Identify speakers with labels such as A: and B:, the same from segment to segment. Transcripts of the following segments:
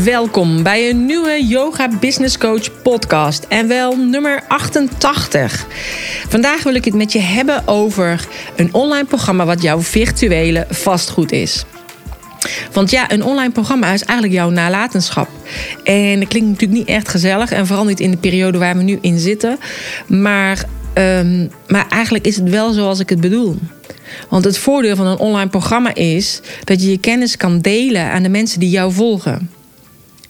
A: Welkom bij een nieuwe Yoga Business Coach podcast. En wel nummer 88. Vandaag wil ik het met je hebben over een online programma wat jouw virtuele vastgoed is. Want ja, een online programma is eigenlijk jouw nalatenschap. En dat klinkt natuurlijk niet echt gezellig. En vooral niet in de periode waar we nu in zitten. Maar, um, maar eigenlijk is het wel zoals ik het bedoel. Want het voordeel van een online programma is dat je je kennis kan delen aan de mensen die jou volgen.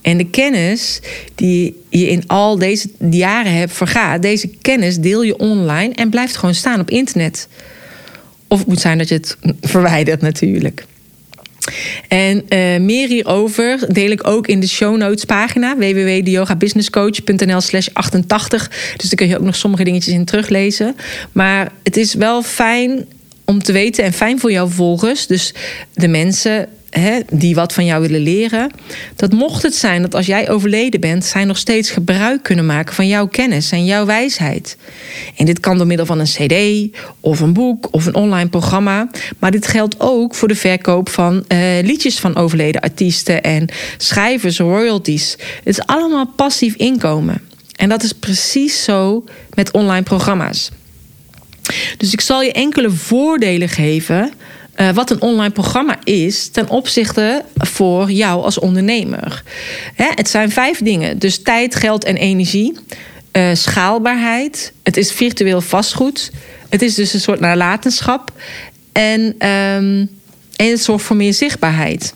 A: En de kennis die je in al deze jaren hebt vergaat, deze kennis deel je online en blijft gewoon staan op internet. Of het moet zijn dat je het verwijdert natuurlijk. En uh, meer hierover deel ik ook in de show notes pagina www.deyogabusinesscoach.nl slash 88. Dus daar kun je ook nog sommige dingetjes in teruglezen. Maar het is wel fijn om te weten en fijn voor jouw volgers. Dus de mensen die wat van jou willen leren. Dat mocht het zijn dat als jij overleden bent, zij nog steeds gebruik kunnen maken van jouw kennis en jouw wijsheid. En dit kan door middel van een CD of een boek of een online programma. Maar dit geldt ook voor de verkoop van uh, liedjes van overleden artiesten en schrijvers, royalties. Het is allemaal passief inkomen. En dat is precies zo met online programma's. Dus ik zal je enkele voordelen geven uh, wat een online programma is ten opzichte voor jou als ondernemer. Hè, het zijn vijf dingen: dus tijd, geld en energie. Uh, schaalbaarheid. Het is virtueel vastgoed. Het is dus een soort nalatenschap. En, um, en het zorgt voor meer zichtbaarheid.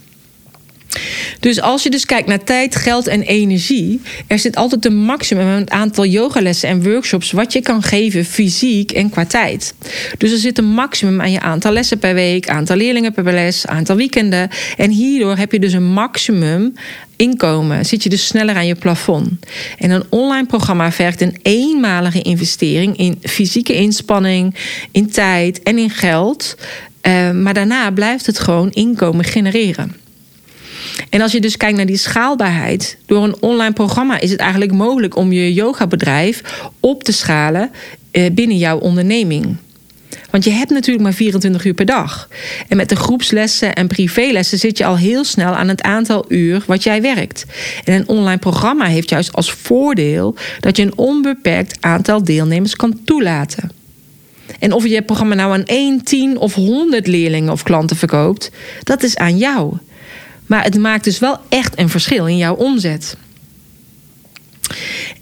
A: Dus als je dus kijkt naar tijd, geld en energie, er zit altijd een maximum aan het aantal yogalessen en workshops wat je kan geven fysiek en qua tijd. Dus er zit een maximum aan je aantal lessen per week, aantal leerlingen per les, aantal weekenden. En hierdoor heb je dus een maximum inkomen. Zit je dus sneller aan je plafond. En een online programma vergt een eenmalige investering in fysieke inspanning, in tijd en in geld. Uh, maar daarna blijft het gewoon inkomen genereren. En als je dus kijkt naar die schaalbaarheid, door een online programma is het eigenlijk mogelijk om je yogabedrijf op te schalen eh, binnen jouw onderneming. Want je hebt natuurlijk maar 24 uur per dag. En met de groepslessen en privélessen zit je al heel snel aan het aantal uur wat jij werkt. En een online programma heeft juist als voordeel dat je een onbeperkt aantal deelnemers kan toelaten. En of je het programma nou aan 1, 10 of 100 leerlingen of klanten verkoopt, dat is aan jou. Maar het maakt dus wel echt een verschil in jouw omzet.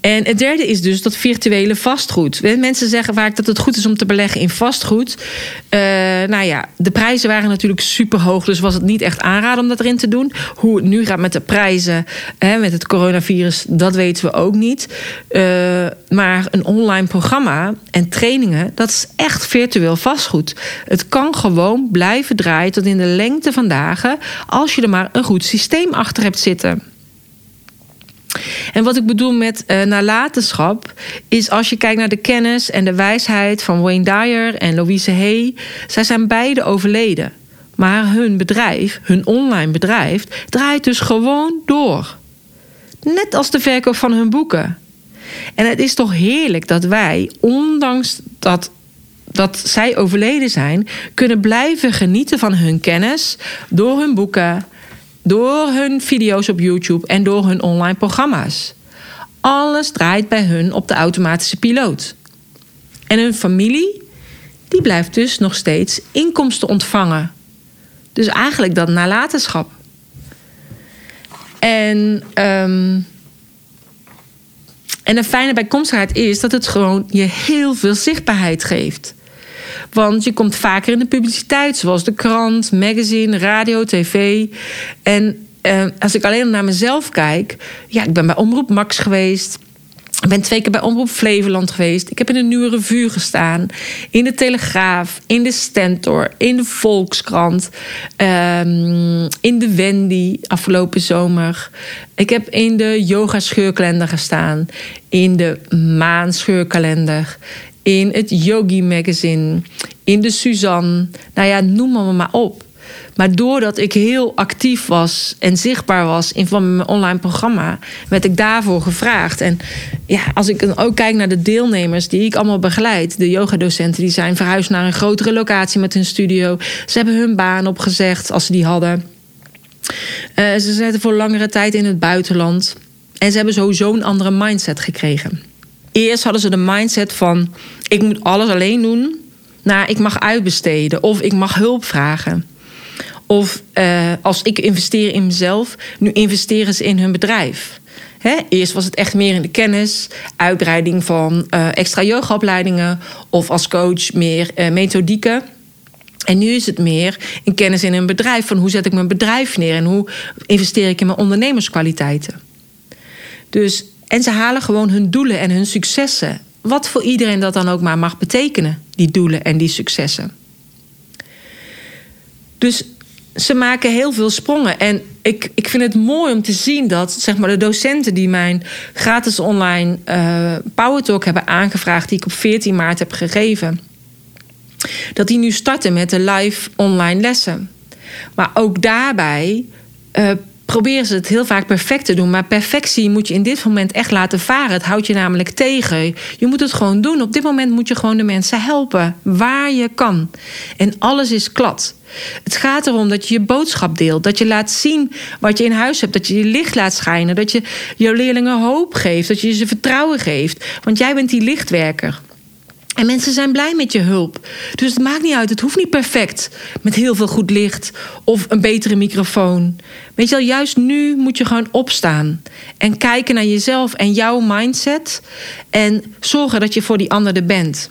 A: En het derde is dus dat virtuele vastgoed. Mensen zeggen vaak dat het goed is om te beleggen in vastgoed. Uh, nou ja, de prijzen waren natuurlijk super hoog, dus was het niet echt aanraden om dat erin te doen. Hoe het nu gaat met de prijzen, hè, met het coronavirus, dat weten we ook niet. Uh, maar een online programma en trainingen, dat is echt virtueel vastgoed. Het kan gewoon blijven draaien tot in de lengte van dagen, als je er maar een goed systeem achter hebt zitten. En wat ik bedoel met uh, nalatenschap, is als je kijkt naar de kennis en de wijsheid van Wayne Dyer en Louise Hay. Zij zijn beide overleden. Maar hun bedrijf, hun online bedrijf, draait dus gewoon door. Net als de verkoop van hun boeken. En het is toch heerlijk dat wij, ondanks dat, dat zij overleden zijn, kunnen blijven genieten van hun kennis door hun boeken, door hun video's op YouTube en door hun online programma's. Alles draait bij hun op de automatische piloot. En hun familie, die blijft dus nog steeds inkomsten ontvangen. Dus eigenlijk dat nalatenschap. En, um, en een fijne bijkomstigheid is dat het gewoon je heel veel zichtbaarheid geeft. Want je komt vaker in de publiciteit, zoals de krant, magazine, radio, tv. En uh, als ik alleen naar mezelf kijk, ja, ik ben bij Omroep Max geweest. Ik ben twee keer bij Omroep Flevoland geweest. Ik heb in een nieuwe revue gestaan. In de Telegraaf, in de Stentor, in de Volkskrant. Um, in de Wendy afgelopen zomer. Ik heb in de Yoga Scheurkalender gestaan. In de Maan Scheurkalender in het Yogi Magazine, in de Suzanne. Nou ja, noem me maar op. Maar doordat ik heel actief was en zichtbaar was in van mijn online programma, werd ik daarvoor gevraagd. En ja, als ik dan ook kijk naar de deelnemers die ik allemaal begeleid, de yogadocenten, die zijn verhuisd naar een grotere locatie met hun studio. Ze hebben hun baan opgezegd als ze die hadden. Uh, ze zitten voor langere tijd in het buitenland. En ze hebben sowieso een andere mindset gekregen. Eerst hadden ze de mindset van: ik moet alles alleen doen. Nou, ik mag uitbesteden of ik mag hulp vragen. Of uh, als ik investeer in mezelf, nu investeren ze in hun bedrijf. He, eerst was het echt meer in de kennis, uitbreiding van uh, extra yogaopleidingen of als coach meer uh, methodieken. En nu is het meer in kennis in een bedrijf van hoe zet ik mijn bedrijf neer en hoe investeer ik in mijn ondernemerskwaliteiten. Dus, en ze halen gewoon hun doelen en hun successen. Wat voor iedereen dat dan ook maar mag betekenen, die doelen en die successen. Dus ze maken heel veel sprongen. En ik, ik vind het mooi om te zien dat zeg maar, de docenten die mijn gratis online uh, Power Talk hebben aangevraagd, die ik op 14 maart heb gegeven, dat die nu starten met de live online lessen. Maar ook daarbij uh, proberen ze het heel vaak perfect te doen. Maar perfectie moet je in dit moment echt laten varen. Het houdt je namelijk tegen. Je moet het gewoon doen. Op dit moment moet je gewoon de mensen helpen. Waar je kan. En alles is klad. Het gaat erom dat je je boodschap deelt. Dat je laat zien wat je in huis hebt. Dat je je licht laat schijnen. Dat je jouw leerlingen hoop geeft. Dat je ze vertrouwen geeft. Want jij bent die lichtwerker. En mensen zijn blij met je hulp. Dus het maakt niet uit. Het hoeft niet perfect. Met heel veel goed licht of een betere microfoon. Weet je wel, juist nu moet je gewoon opstaan. En kijken naar jezelf en jouw mindset. En zorgen dat je voor die ander er bent.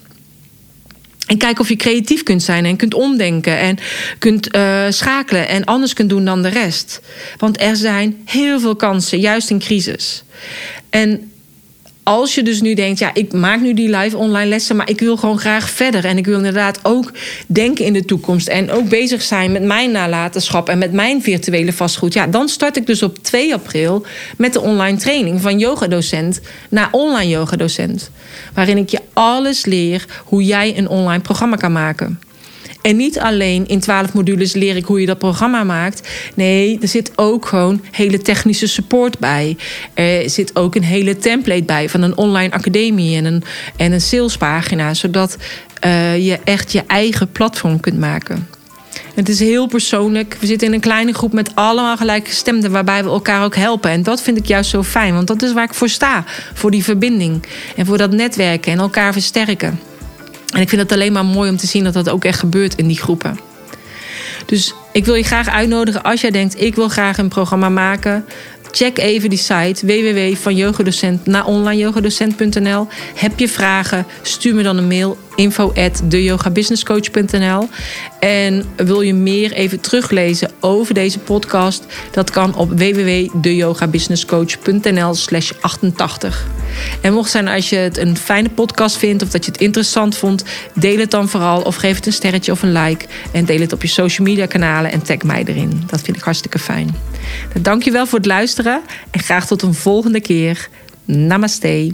A: En kijk of je creatief kunt zijn en kunt omdenken en kunt uh, schakelen en anders kunt doen dan de rest. Want er zijn heel veel kansen, juist in crisis. En als je dus nu denkt, ja, ik maak nu die live online lessen, maar ik wil gewoon graag verder. En ik wil inderdaad ook denken in de toekomst. En ook bezig zijn met mijn nalatenschap en met mijn virtuele vastgoed. Ja, dan start ik dus op 2 april met de online training van yogadocent naar online yogadocent. Waarin ik je alles leer hoe jij een online programma kan maken. En niet alleen in twaalf modules leer ik hoe je dat programma maakt. Nee, er zit ook gewoon hele technische support bij. Er zit ook een hele template bij van een online academie en een, en een salespagina. Zodat uh, je echt je eigen platform kunt maken. Het is heel persoonlijk. We zitten in een kleine groep met allemaal gelijkgestemden, waarbij we elkaar ook helpen. En dat vind ik juist zo fijn, want dat is waar ik voor sta. Voor die verbinding en voor dat netwerken en elkaar versterken. En ik vind het alleen maar mooi om te zien dat dat ook echt gebeurt in die groepen. Dus ik wil je graag uitnodigen als jij denkt: ik wil graag een programma maken. Check even die site www van yogadocent naar onlineyogadocent.nl. Heb je vragen? Stuur me dan een mail info at deyogabusinesscoach.nl. En wil je meer even teruglezen over deze podcast? Dat kan op www.deyogabusinesscoach.nl slash 88. En mocht zijn als je het een fijne podcast vindt of dat je het interessant vond, deel het dan vooral of geef het een sterretje of een like. En deel het op je social media kanalen en tag mij erin. Dat vind ik hartstikke fijn. Dankjewel voor het luisteren en graag tot een volgende keer. Namaste.